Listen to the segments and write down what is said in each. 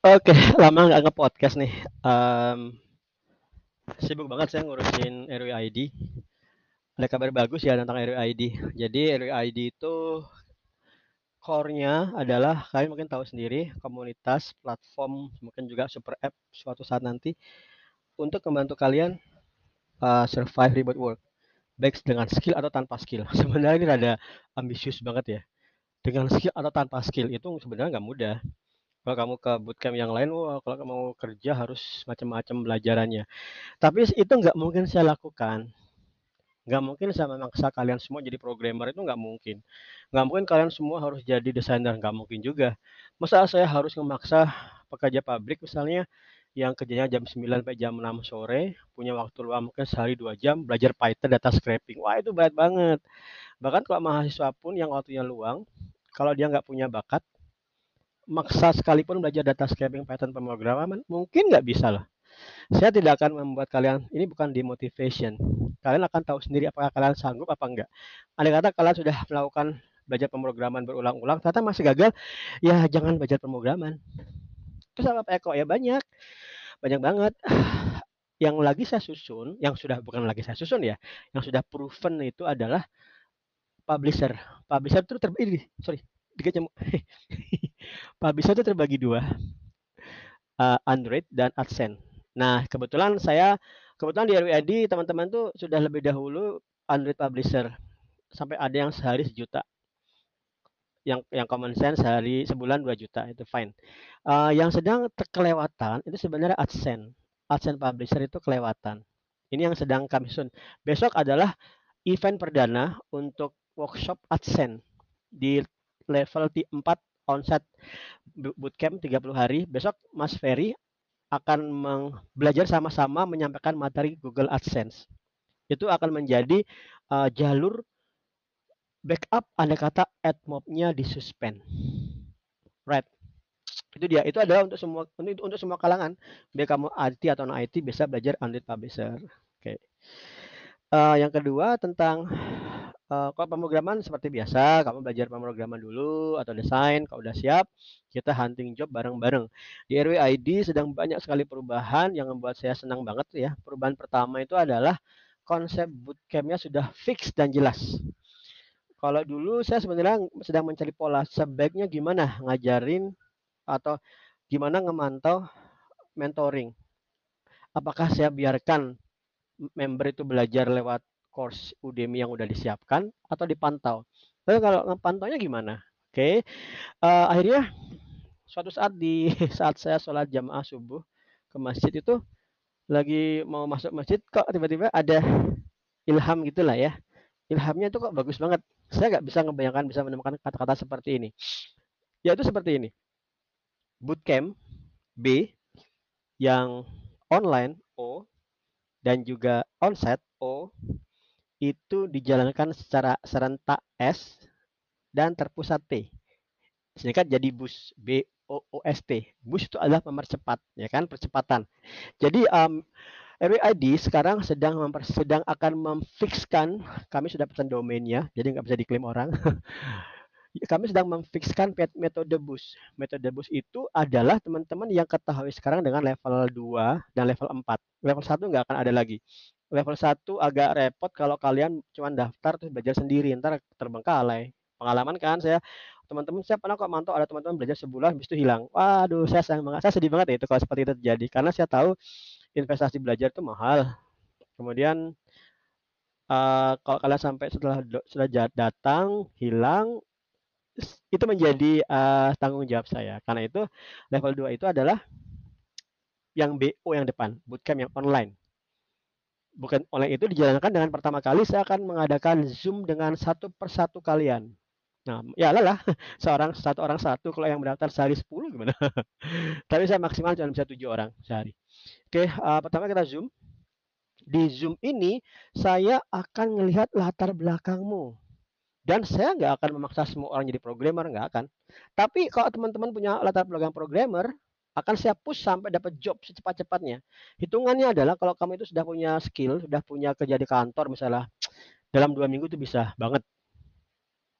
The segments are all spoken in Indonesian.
Oke, lama nggak nge-podcast nih. Um, sibuk banget saya ngurusin RWID. Ada kabar bagus ya tentang RWID. Jadi RWID itu core-nya adalah kalian mungkin tahu sendiri komunitas, platform, mungkin juga super app suatu saat nanti untuk membantu kalian uh, survive remote work, baik dengan skill atau tanpa skill. Sebenarnya ini ada ambisius banget ya. Dengan skill atau tanpa skill itu sebenarnya nggak mudah kalau kamu ke bootcamp yang lain, wah kalau kamu mau kerja harus macam-macam belajarannya. Tapi itu nggak mungkin saya lakukan. Nggak mungkin saya memaksa kalian semua jadi programmer itu nggak mungkin. Nggak mungkin kalian semua harus jadi desainer, nggak mungkin juga. Masa saya harus memaksa pekerja pabrik misalnya yang kerjanya jam 9 sampai jam 6 sore, punya waktu luang mungkin sehari dua jam belajar Python data scraping. Wah itu berat banget. Bahkan kalau mahasiswa pun yang waktunya luang, kalau dia nggak punya bakat, maksa sekalipun belajar data scraping Python pemrograman, mungkin nggak bisa lah. Saya tidak akan membuat kalian, ini bukan demotivation. Kalian akan tahu sendiri apakah kalian sanggup apa enggak. Ada kata kalian sudah melakukan belajar pemrograman berulang-ulang, ternyata masih gagal, ya jangan belajar pemrograman. Terus apa Eko? Ya banyak, banyak banget. Yang lagi saya susun, yang sudah bukan lagi saya susun ya, yang sudah proven itu adalah publisher. Publisher itu terbagi, sorry, dikit nyamuk. Publisher itu terbagi dua, uh, Android dan AdSense. Nah, kebetulan saya, kebetulan di RWID teman-teman tuh sudah lebih dahulu Android Publisher. Sampai ada yang sehari sejuta. Yang yang common sense sehari sebulan 2 juta itu fine. Uh, yang sedang kelewatan itu sebenarnya AdSense. AdSense Publisher itu kelewatan. Ini yang sedang kami susun. Besok adalah event perdana untuk workshop AdSense di level 4 onset bootcamp 30 hari. Besok Mas Ferry akan belajar sama-sama menyampaikan materi Google AdSense. Itu akan menjadi uh, jalur backup anda kata AdMob-nya disuspend. Right. Itu dia. Itu adalah untuk semua untuk, untuk semua kalangan. Baik kamu IT atau non IT bisa belajar Android Publisher. Oke. Okay. Uh, yang kedua tentang uh, kalau pemrograman seperti biasa, kamu belajar pemrograman dulu atau desain, kalau udah siap, kita hunting job bareng-bareng. Di RWID sedang banyak sekali perubahan yang membuat saya senang banget ya. Perubahan pertama itu adalah konsep bootcampnya sudah fix dan jelas. Kalau dulu saya sebenarnya sedang mencari pola sebaiknya gimana ngajarin atau gimana ngemantau mentoring. Apakah saya biarkan member itu belajar lewat course Udemy yang udah disiapkan atau dipantau. Lalu kalau ngepantaunya gimana? Oke, okay. uh, eh, akhirnya suatu saat di saat saya sholat jamaah subuh ke masjid itu lagi mau masuk masjid kok tiba-tiba ada ilham gitulah ya. Ilhamnya itu kok bagus banget. Saya nggak bisa ngebayangkan bisa menemukan kata-kata seperti ini. Yaitu seperti ini. Bootcamp B yang online O dan juga onset O itu dijalankan secara serentak S dan terpusat T. Sehingga jadi bus B O O S T. Bus itu adalah mempercepat, ya kan, percepatan. Jadi um, RWID sekarang sedang sedang akan memfixkan, kami sudah pesan domainnya, jadi nggak bisa diklaim orang. kami sedang memfixkan metode bus. Metode bus itu adalah teman-teman yang ketahui sekarang dengan level 2 dan level 4. Level 1 nggak akan ada lagi level 1 agak repot kalau kalian cuma daftar terus belajar sendiri ntar terbengkalai. Pengalaman kan saya teman-teman saya pernah kok mantau ada teman-teman belajar sebulan habis itu hilang. Waduh saya sayang banget saya sedih banget ya itu kalau seperti itu terjadi karena saya tahu investasi belajar itu mahal. Kemudian uh, kalau kalian sampai setelah sudah datang hilang itu menjadi uh, tanggung jawab saya. Karena itu level 2 itu adalah yang BO yang depan bootcamp yang online bukan oleh itu dijalankan dengan pertama kali saya akan mengadakan zoom dengan satu persatu kalian. Nah, ya lah seorang satu orang satu kalau yang mendaftar sehari 10 gimana? Tapi saya maksimal cuma bisa tujuh orang sehari. Oke, uh, pertama kita zoom. Di zoom ini saya akan melihat latar belakangmu. Dan saya nggak akan memaksa semua orang jadi programmer, nggak akan. Tapi kalau teman-teman punya latar belakang programmer, akan saya push sampai dapat job secepat-cepatnya. Hitungannya adalah kalau kamu itu sudah punya skill, sudah punya kerja di kantor misalnya, dalam dua minggu itu bisa banget.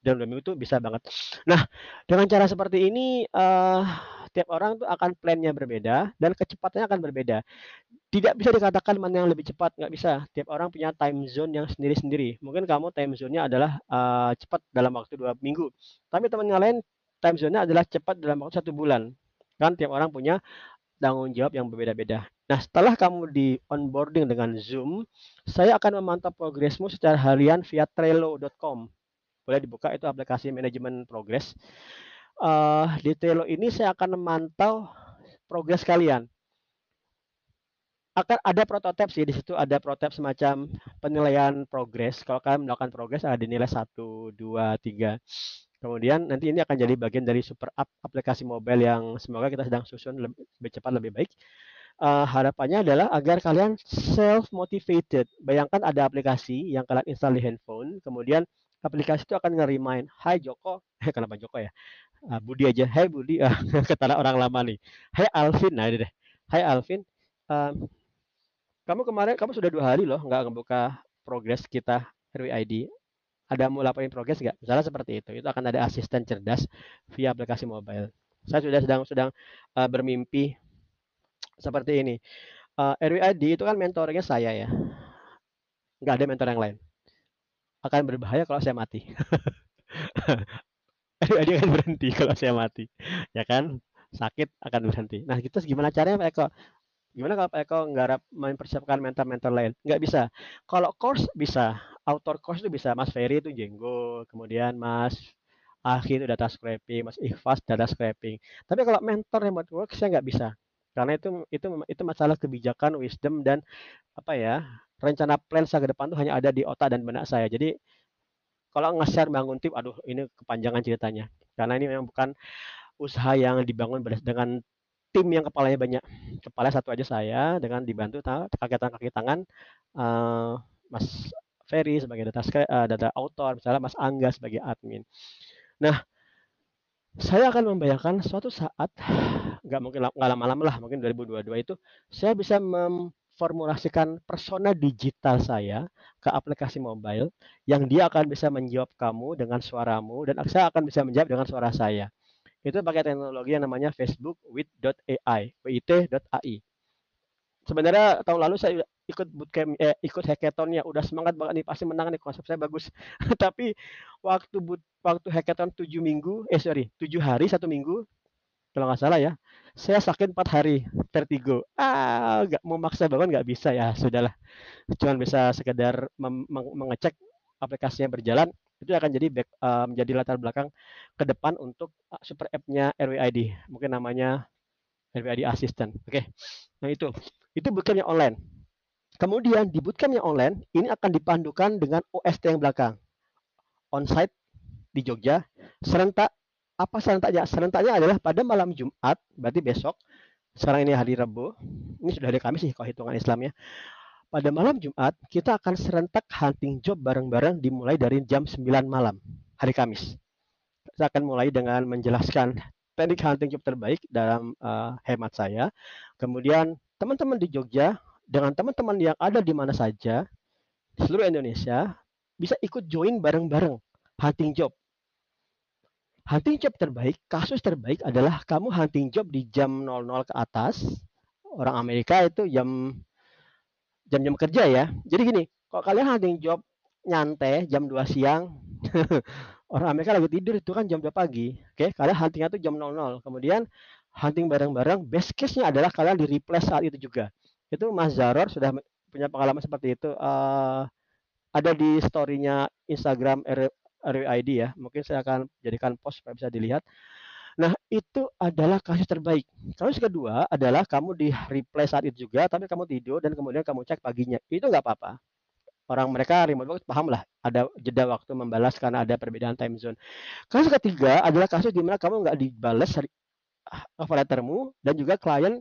Dalam dua minggu itu bisa banget. Nah, dengan cara seperti ini, uh, tiap orang tuh akan plannya berbeda dan kecepatannya akan berbeda. Tidak bisa dikatakan mana yang lebih cepat, nggak bisa. Tiap orang punya time zone yang sendiri-sendiri. Mungkin kamu time zone-nya adalah uh, cepat dalam waktu dua minggu, tapi teman yang lain time zone-nya adalah cepat dalam waktu satu bulan. Kan tiap orang punya tanggung jawab yang berbeda-beda. Nah, setelah kamu di onboarding dengan Zoom, saya akan memantau progresmu secara harian via Trello.com. Boleh dibuka itu aplikasi manajemen progres. Uh, di Trello ini saya akan memantau progres kalian. Akan ada prototipe sih di situ ada prototipe semacam penilaian progres. Kalau kalian melakukan progres ada nilai 1, 2, 3. Kemudian nanti ini akan jadi bagian dari super app aplikasi mobile yang semoga kita sedang susun lebih, lebih cepat lebih baik uh, harapannya adalah agar kalian self motivated. Bayangkan ada aplikasi yang kalian install di handphone, kemudian aplikasi itu akan nge-remind, "Hai Joko." Eh kenapa Joko ya? Uh, Budi aja. "Hai Budi." Uh, kata orang lama nih. "Hai Alvin." Nah, ini deh. "Hai Alvin, um, kamu kemarin kamu sudah dua hari loh nggak ngebuka progres kita RWID. Ada mau laporin progres nggak? Misalnya seperti itu. Itu akan ada asisten cerdas via aplikasi mobile. Saya sudah sedang sedang uh, bermimpi seperti ini. Uh, eh, RWID itu kan mentornya saya ya. Nggak ada mentor yang lain. Akan berbahaya kalau saya mati. RWID akan berhenti kalau saya mati. Ya kan? Sakit akan berhenti. Nah, kita gimana caranya Pak Eko? Gimana kalau Pak Eko nggarap mempersiapkan mentor-mentor lain? Nggak bisa. Kalau course bisa. Author course itu bisa. Mas Ferry itu Jenggo. Kemudian Mas Akhir itu data scraping, Mas Ikhfas data scraping. Tapi kalau mentor remote work saya nggak bisa. Karena itu itu itu masalah kebijakan, wisdom dan apa ya, rencana plan saya ke depan tuh hanya ada di otak dan benak saya. Jadi kalau nge-share bangun tim, aduh ini kepanjangan ceritanya. Karena ini memang bukan usaha yang dibangun dengan tim yang kepalanya banyak. Kepala satu aja saya dengan dibantu kaki tangan kaki tangan uh, Mas Ferry sebagai data uh, data author, misalnya Mas Angga sebagai admin. Nah, saya akan membayangkan suatu saat nggak mungkin nggak lama-lama lah mungkin 2022 itu saya bisa memformulasikan persona digital saya ke aplikasi mobile yang dia akan bisa menjawab kamu dengan suaramu dan saya akan bisa menjawab dengan suara saya itu pakai teknologi yang namanya Facebook with.ai wit.ai sebenarnya tahun lalu saya ikut bootcamp eh, ikut hackathonnya. Udah semangat banget nih pasti menang nih konsep saya bagus. Tapi waktu boot, waktu hackathon tujuh minggu eh sorry tujuh hari satu minggu kalau nggak salah ya saya sakit empat hari vertigo. Ah nggak mau maksa banget nggak bisa ya sudahlah. Cuma bisa sekedar mengecek aplikasinya berjalan itu akan jadi back, uh, menjadi latar belakang ke depan untuk super app-nya RWID mungkin namanya RWID Assistant oke okay. nah itu itu bootcamp yang online kemudian di bootcamp yang online ini akan dipandukan dengan OST yang belakang onsite di Jogja serentak apa serentaknya? Serentaknya adalah pada malam Jumat, berarti besok. Sekarang ini hari Rabu. Ini sudah hari Kamis sih kalau hitungan Islamnya. Pada malam Jumat, kita akan serentak hunting job bareng-bareng dimulai dari jam 9 malam, hari Kamis. Saya akan mulai dengan menjelaskan teknik hunting job terbaik dalam uh, hemat saya. Kemudian teman-teman di Jogja dengan teman-teman yang ada di mana saja di seluruh Indonesia bisa ikut join bareng-bareng hunting job hunting job terbaik, kasus terbaik adalah kamu hunting job di jam 00 ke atas. Orang Amerika itu jam jam-jam kerja ya. Jadi gini, kalau kalian hunting job nyantai jam 2 siang, orang Amerika lagi tidur itu kan jam 2 pagi. Oke, kalian huntingnya itu jam 00. Kemudian hunting bareng-bareng, best case-nya adalah kalian di replace saat itu juga. Itu Mas Zaror sudah punya pengalaman seperti itu. Uh, ada di story-nya Instagram RWID ya. Mungkin saya akan jadikan post supaya bisa dilihat. Nah, itu adalah kasus terbaik. Kasus kedua adalah kamu di replay saat itu juga, tapi kamu tidur dan kemudian kamu cek paginya. Itu nggak apa-apa. Orang mereka remote work paham lah, ada jeda waktu membalas karena ada perbedaan time zone. Kasus ketiga adalah kasus di mana kamu nggak dibalas offer lettermu dan juga klien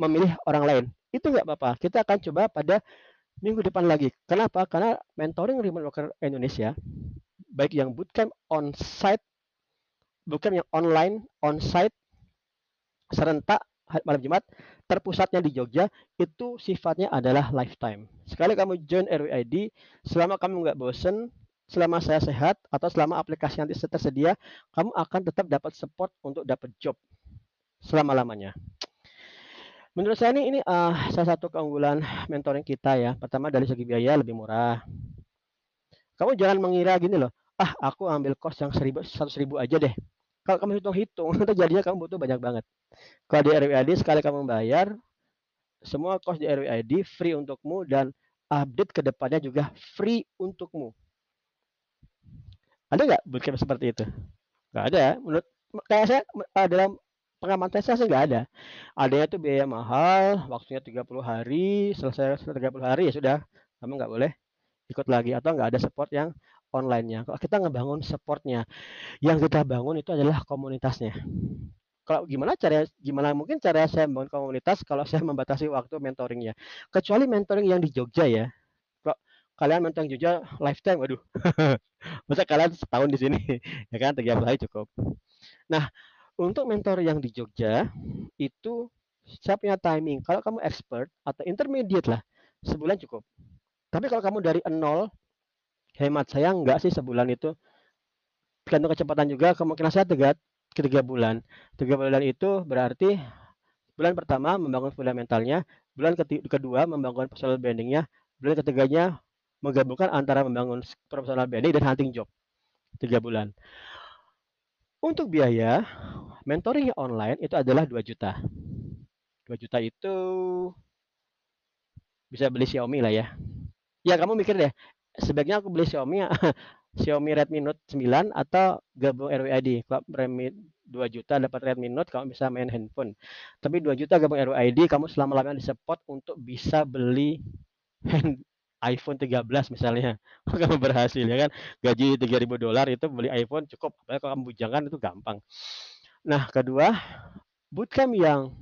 memilih orang lain. Itu nggak apa-apa. Kita akan coba pada minggu depan lagi. Kenapa? Karena mentoring remote worker Indonesia baik yang bootcamp on bootcamp yang online on site, serentak malam Jumat, terpusatnya di Jogja, itu sifatnya adalah lifetime. Sekali kamu join RWID, selama kamu nggak bosen, selama saya sehat, atau selama aplikasi nanti tersedia, kamu akan tetap dapat support untuk dapat job. selama-lamanya. Menurut saya ini ini uh, salah satu keunggulan mentoring kita ya. Pertama dari segi biaya lebih murah. Kamu jangan mengira gini loh, ah aku ambil kos yang seribu, seratus ribu aja deh. Kalau kamu hitung-hitung, nanti jadinya kamu butuh banyak banget. Kalau di RWID sekali kamu bayar, semua kos di RWID free untukmu dan update ke depannya juga free untukmu. Ada nggak bootcamp seperti itu? Nggak ada. Menurut kayak saya dalam pengamatan saya sih nggak ada. Adanya itu biaya mahal, waktunya 30 hari, selesai 30 hari ya sudah, kamu nggak boleh ikut lagi atau nggak ada support yang online-nya. Kalau kita ngebangun supportnya, yang kita bangun itu adalah komunitasnya. Kalau gimana cara gimana mungkin cara saya membangun komunitas kalau saya membatasi waktu mentoringnya. Kecuali mentoring yang di Jogja ya. Kalau kalian mentoring Jogja lifetime, waduh. Masa kalian setahun di sini, ya kan 30 hari cukup. Nah, untuk mentor yang di Jogja itu saya punya timing. Kalau kamu expert atau intermediate lah, sebulan cukup. Tapi kalau kamu dari nol, hemat saya enggak sih sebulan itu. Tergantung kecepatan juga, kemungkinan saya tiga, tiga bulan. Tiga bulan itu berarti bulan pertama membangun fundamentalnya, bulan kedua membangun personal brandingnya, bulan ketiganya menggabungkan antara membangun professional branding dan hunting job. Tiga bulan. Untuk biaya, mentoring online itu adalah 2 juta. 2 juta itu bisa beli Xiaomi lah ya. Ya kamu mikir deh, sebaiknya aku beli Xiaomi Xiaomi Redmi Note 9 atau gabung RWID. Redmi 2 juta dapat Redmi Note, kamu bisa main handphone. Tapi 2 juta gabung RWID, kamu selama-lamanya support untuk bisa beli hand, iPhone 13 misalnya. Kamu berhasil ya kan. Gaji 3000 dolar itu beli iPhone cukup. Apalagi kalau kamu bujangan itu gampang. Nah, kedua, bootcamp yang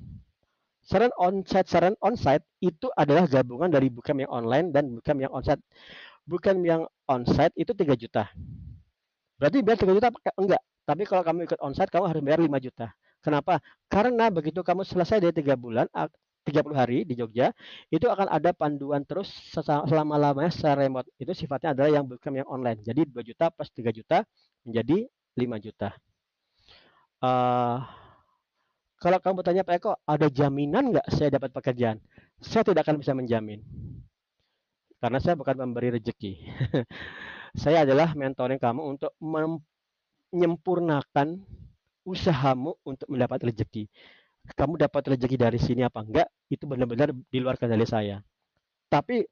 saran onsite saran onsite itu adalah gabungan dari bootcamp yang online dan bootcamp yang onsite bukan yang onsite itu 3 juta. Berarti biar 3 juta enggak. Tapi kalau kamu ikut onsite kamu harus bayar 5 juta. Kenapa? Karena begitu kamu selesai dari 3 bulan 30 hari di Jogja, itu akan ada panduan terus selama-lamanya secara remote. Itu sifatnya adalah yang bootcamp yang online. Jadi 2 juta plus 3 juta menjadi 5 juta. Uh, kalau kamu bertanya Pak Eko, ada jaminan nggak saya dapat pekerjaan? Saya tidak akan bisa menjamin karena saya bukan memberi rezeki. saya adalah mentoring kamu untuk menyempurnakan usahamu untuk mendapat rezeki. Kamu dapat rezeki dari sini apa enggak, itu benar-benar di luar kendali saya. Tapi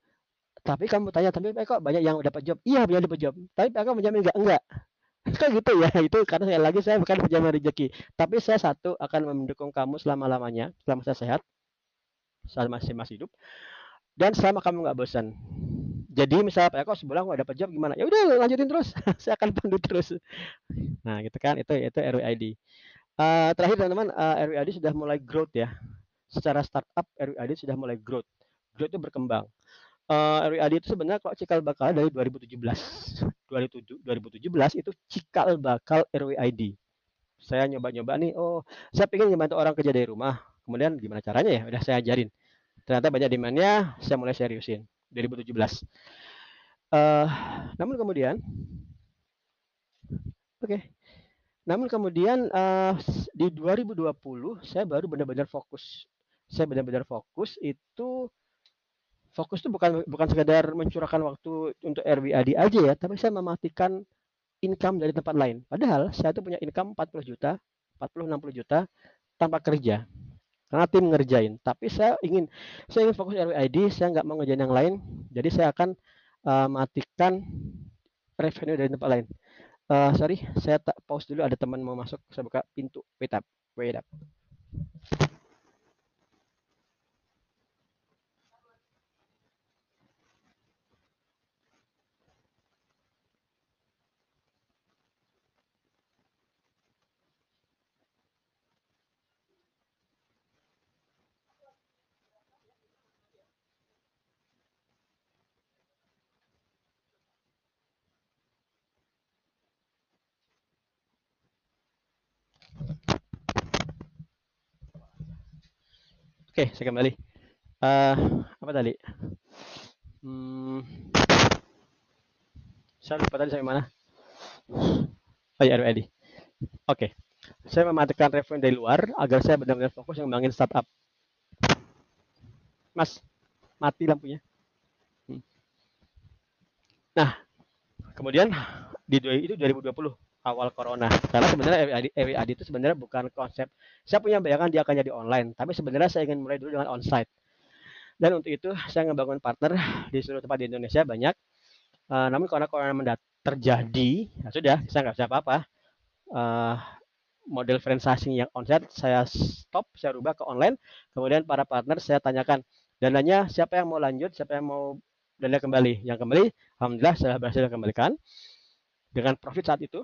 tapi kamu tanya, tapi kok banyak yang dapat job? Iya, banyak dapat job. Tapi kamu menjamin enggak? Enggak. Kan gitu ya, itu karena saya lagi saya bukan penjamin rezeki. Tapi saya satu akan mendukung kamu selama-lamanya, selama saya sehat, selama masih masih hidup dan selama kamu nggak bosan jadi misalnya Pak Eko sebulan nggak dapat job gimana? Ya udah lanjutin terus. Saya akan pandu terus. Nah gitu kan itu itu RWID uh, eh, terakhir teman-teman uh, eh, RWID sudah mulai growth ya. Secara startup RWID sudah mulai growth. Growth itu berkembang. Uh, eh, RWID itu sebenarnya kalau cikal bakal dari 2017 2017 itu cikal bakal RWID saya nyoba-nyoba nih oh saya pengen ngebantu orang kerja dari rumah. Kemudian gimana caranya ya? Udah saya ajarin ternyata banyak demandnya saya mulai seriusin. 2017 uh, namun kemudian oke. Okay. namun kemudian uh, di 2020 saya baru benar-benar fokus. Saya benar-benar fokus itu fokus itu bukan bukan sekedar mencurahkan waktu untuk RWAD aja ya tapi saya mematikan income dari tempat lain. Padahal saya itu punya income 40 juta 40 60 juta tanpa kerja karena tim ngerjain. Tapi saya ingin saya ingin fokus RWID, saya nggak mau ngerjain yang lain. Jadi saya akan uh, matikan revenue dari tempat lain. Uh, sorry, saya tak pause dulu. Ada teman mau masuk. Saya buka pintu. Wait up. Wait up. Oke, saya kembali. Uh, apa tadi? Hmm, saya lupa tadi sampai mana. Oh ya, ready. Oke. saya mematikan revenue dari luar agar saya benar-benar fokus yang ngembangin startup. Mas, mati lampunya. Hmm. Nah, kemudian di itu 2020 awal corona. Karena sebenarnya EWAD itu sebenarnya bukan konsep. Saya punya bayangan dia akan jadi online, tapi sebenarnya saya ingin mulai dulu dengan onsite. Dan untuk itu saya ngebangun partner di seluruh tempat di Indonesia banyak. Uh, namun karena corona mendat terjadi, ya sudah, saya nggak bisa apa-apa. Uh, model franchising yang onsite saya stop, saya rubah ke online. Kemudian para partner saya tanyakan, dananya siapa yang mau lanjut, siapa yang mau dana kembali. Yang kembali, alhamdulillah saya berhasil kembalikan dengan profit saat itu.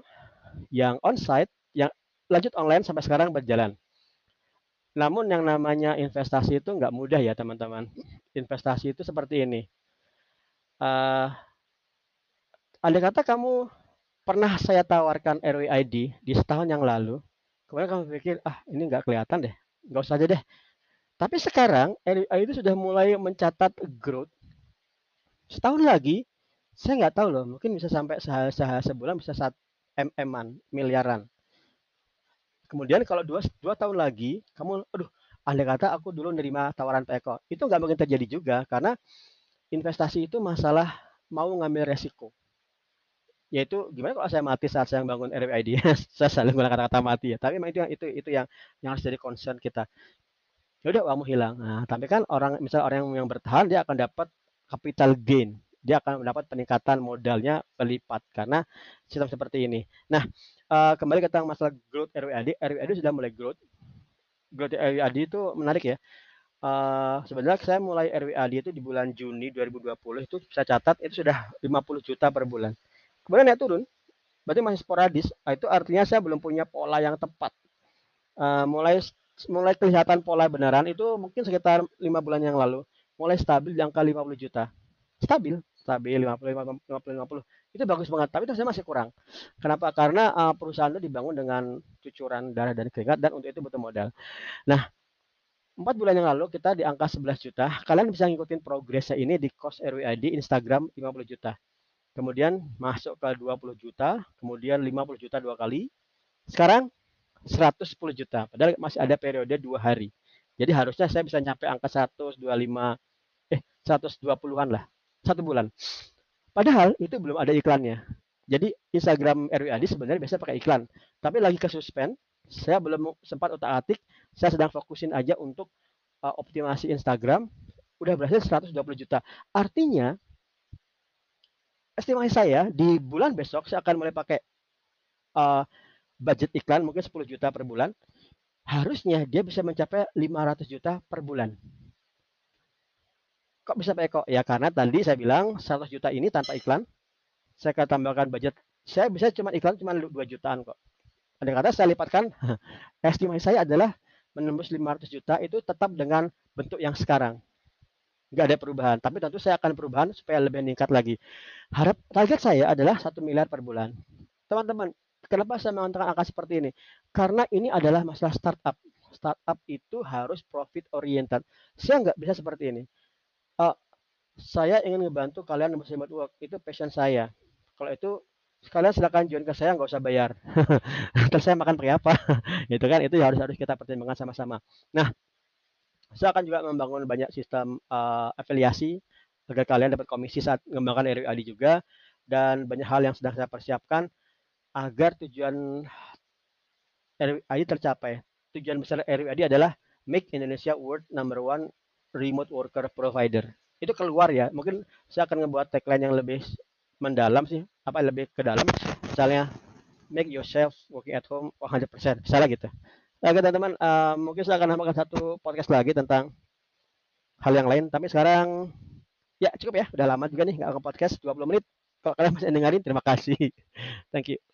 Yang onsite, yang lanjut online sampai sekarang berjalan. Namun yang namanya investasi itu nggak mudah ya teman-teman. Investasi itu seperti ini. Uh, andai kata kamu pernah saya tawarkan RWID di setahun yang lalu, kemudian kamu pikir, ah ini nggak kelihatan deh, nggak usah aja deh. Tapi sekarang RWID itu sudah mulai mencatat growth. Setahun lagi, saya nggak tahu loh, mungkin bisa sampai sebulan bisa saat mm-an, miliaran. Kemudian kalau dua, dua tahun lagi, kamu, aduh, andai kata aku dulu nerima tawaran Pak. Itu nggak mungkin terjadi juga, karena investasi itu masalah mau ngambil resiko. Yaitu gimana kalau saya mati saat saya bangun RWID? saya selalu menggunakan kata-kata mati ya. Tapi memang itu itu itu yang yang harus jadi concern kita. Ya udah uangmu hilang. Nah, tapi kan orang misalnya orang yang bertahan dia akan dapat capital gain dia akan mendapat peningkatan modalnya berlipat karena sistem seperti ini. Nah, uh, kembali ke tentang masalah growth RWAD, RWAD sudah mulai growth. Growth RWAD itu menarik ya. Uh, sebenarnya saya mulai RWAD itu di bulan Juni 2020 itu saya catat itu sudah 50 juta per bulan. Kemudian naik turun, berarti masih sporadis. Nah, itu artinya saya belum punya pola yang tepat. Uh, mulai mulai kelihatan pola benaran itu mungkin sekitar lima bulan yang lalu mulai stabil di angka 50 juta stabil stabil 50 50 50 itu bagus banget tapi itu saya masih kurang. Kenapa? Karena uh, perusahaan itu dibangun dengan cucuran darah dan keringat dan untuk itu butuh modal. Nah empat bulan yang lalu kita di angka 11 juta. Kalian bisa ngikutin progresnya ini di cost RWID Instagram 50 juta. Kemudian masuk ke 20 juta kemudian 50 juta dua kali. Sekarang 110 juta padahal masih ada periode dua hari. Jadi harusnya saya bisa nyampe angka 125 eh 120-an lah satu bulan. Padahal itu belum ada iklannya. Jadi Instagram RWAD sebenarnya biasa pakai iklan. Tapi lagi ke suspend, saya belum sempat otak atik, saya sedang fokusin aja untuk uh, optimasi Instagram. Udah berhasil 120 juta. Artinya, estimasi saya di bulan besok saya akan mulai pakai uh, budget iklan mungkin 10 juta per bulan. Harusnya dia bisa mencapai 500 juta per bulan. Kok bisa Pak Eko? Ya karena tadi saya bilang 100 juta ini tanpa iklan. Saya akan tambahkan budget. Saya bisa cuma iklan cuma 2 jutaan kok. Ada kata saya lipatkan. Estimasi saya adalah menembus 500 juta itu tetap dengan bentuk yang sekarang. Nggak ada perubahan. Tapi tentu saya akan perubahan supaya lebih meningkat lagi. Harap target saya adalah 1 miliar per bulan. Teman-teman, kenapa saya mengatakan angka seperti ini? Karena ini adalah masalah startup. Startup itu harus profit oriented. Saya nggak bisa seperti ini uh, saya ingin ngebantu kalian remote work itu passion saya. Kalau itu kalian silakan join ke saya nggak usah bayar. Terus saya makan pakai apa? Itu kan? Itu harus harus kita pertimbangkan sama-sama. Nah saya akan juga membangun banyak sistem uh, afiliasi agar kalian dapat komisi saat mengembangkan RWAD juga. Dan banyak hal yang sedang saya persiapkan agar tujuan RWAD tercapai. Tujuan besar RWAD adalah make Indonesia world number one remote worker provider. Itu keluar ya. Mungkin saya akan ngebuat tagline yang lebih mendalam sih, apa lebih ke dalam. Misalnya make yourself working at home 100%. Misalnya gitu. Oke teman-teman, uh, mungkin saya akan nambahkan satu podcast lagi tentang hal yang lain. Tapi sekarang ya cukup ya, udah lama juga nih nggak ke podcast 20 menit. Kalau kalian masih dengerin, terima kasih. Thank you.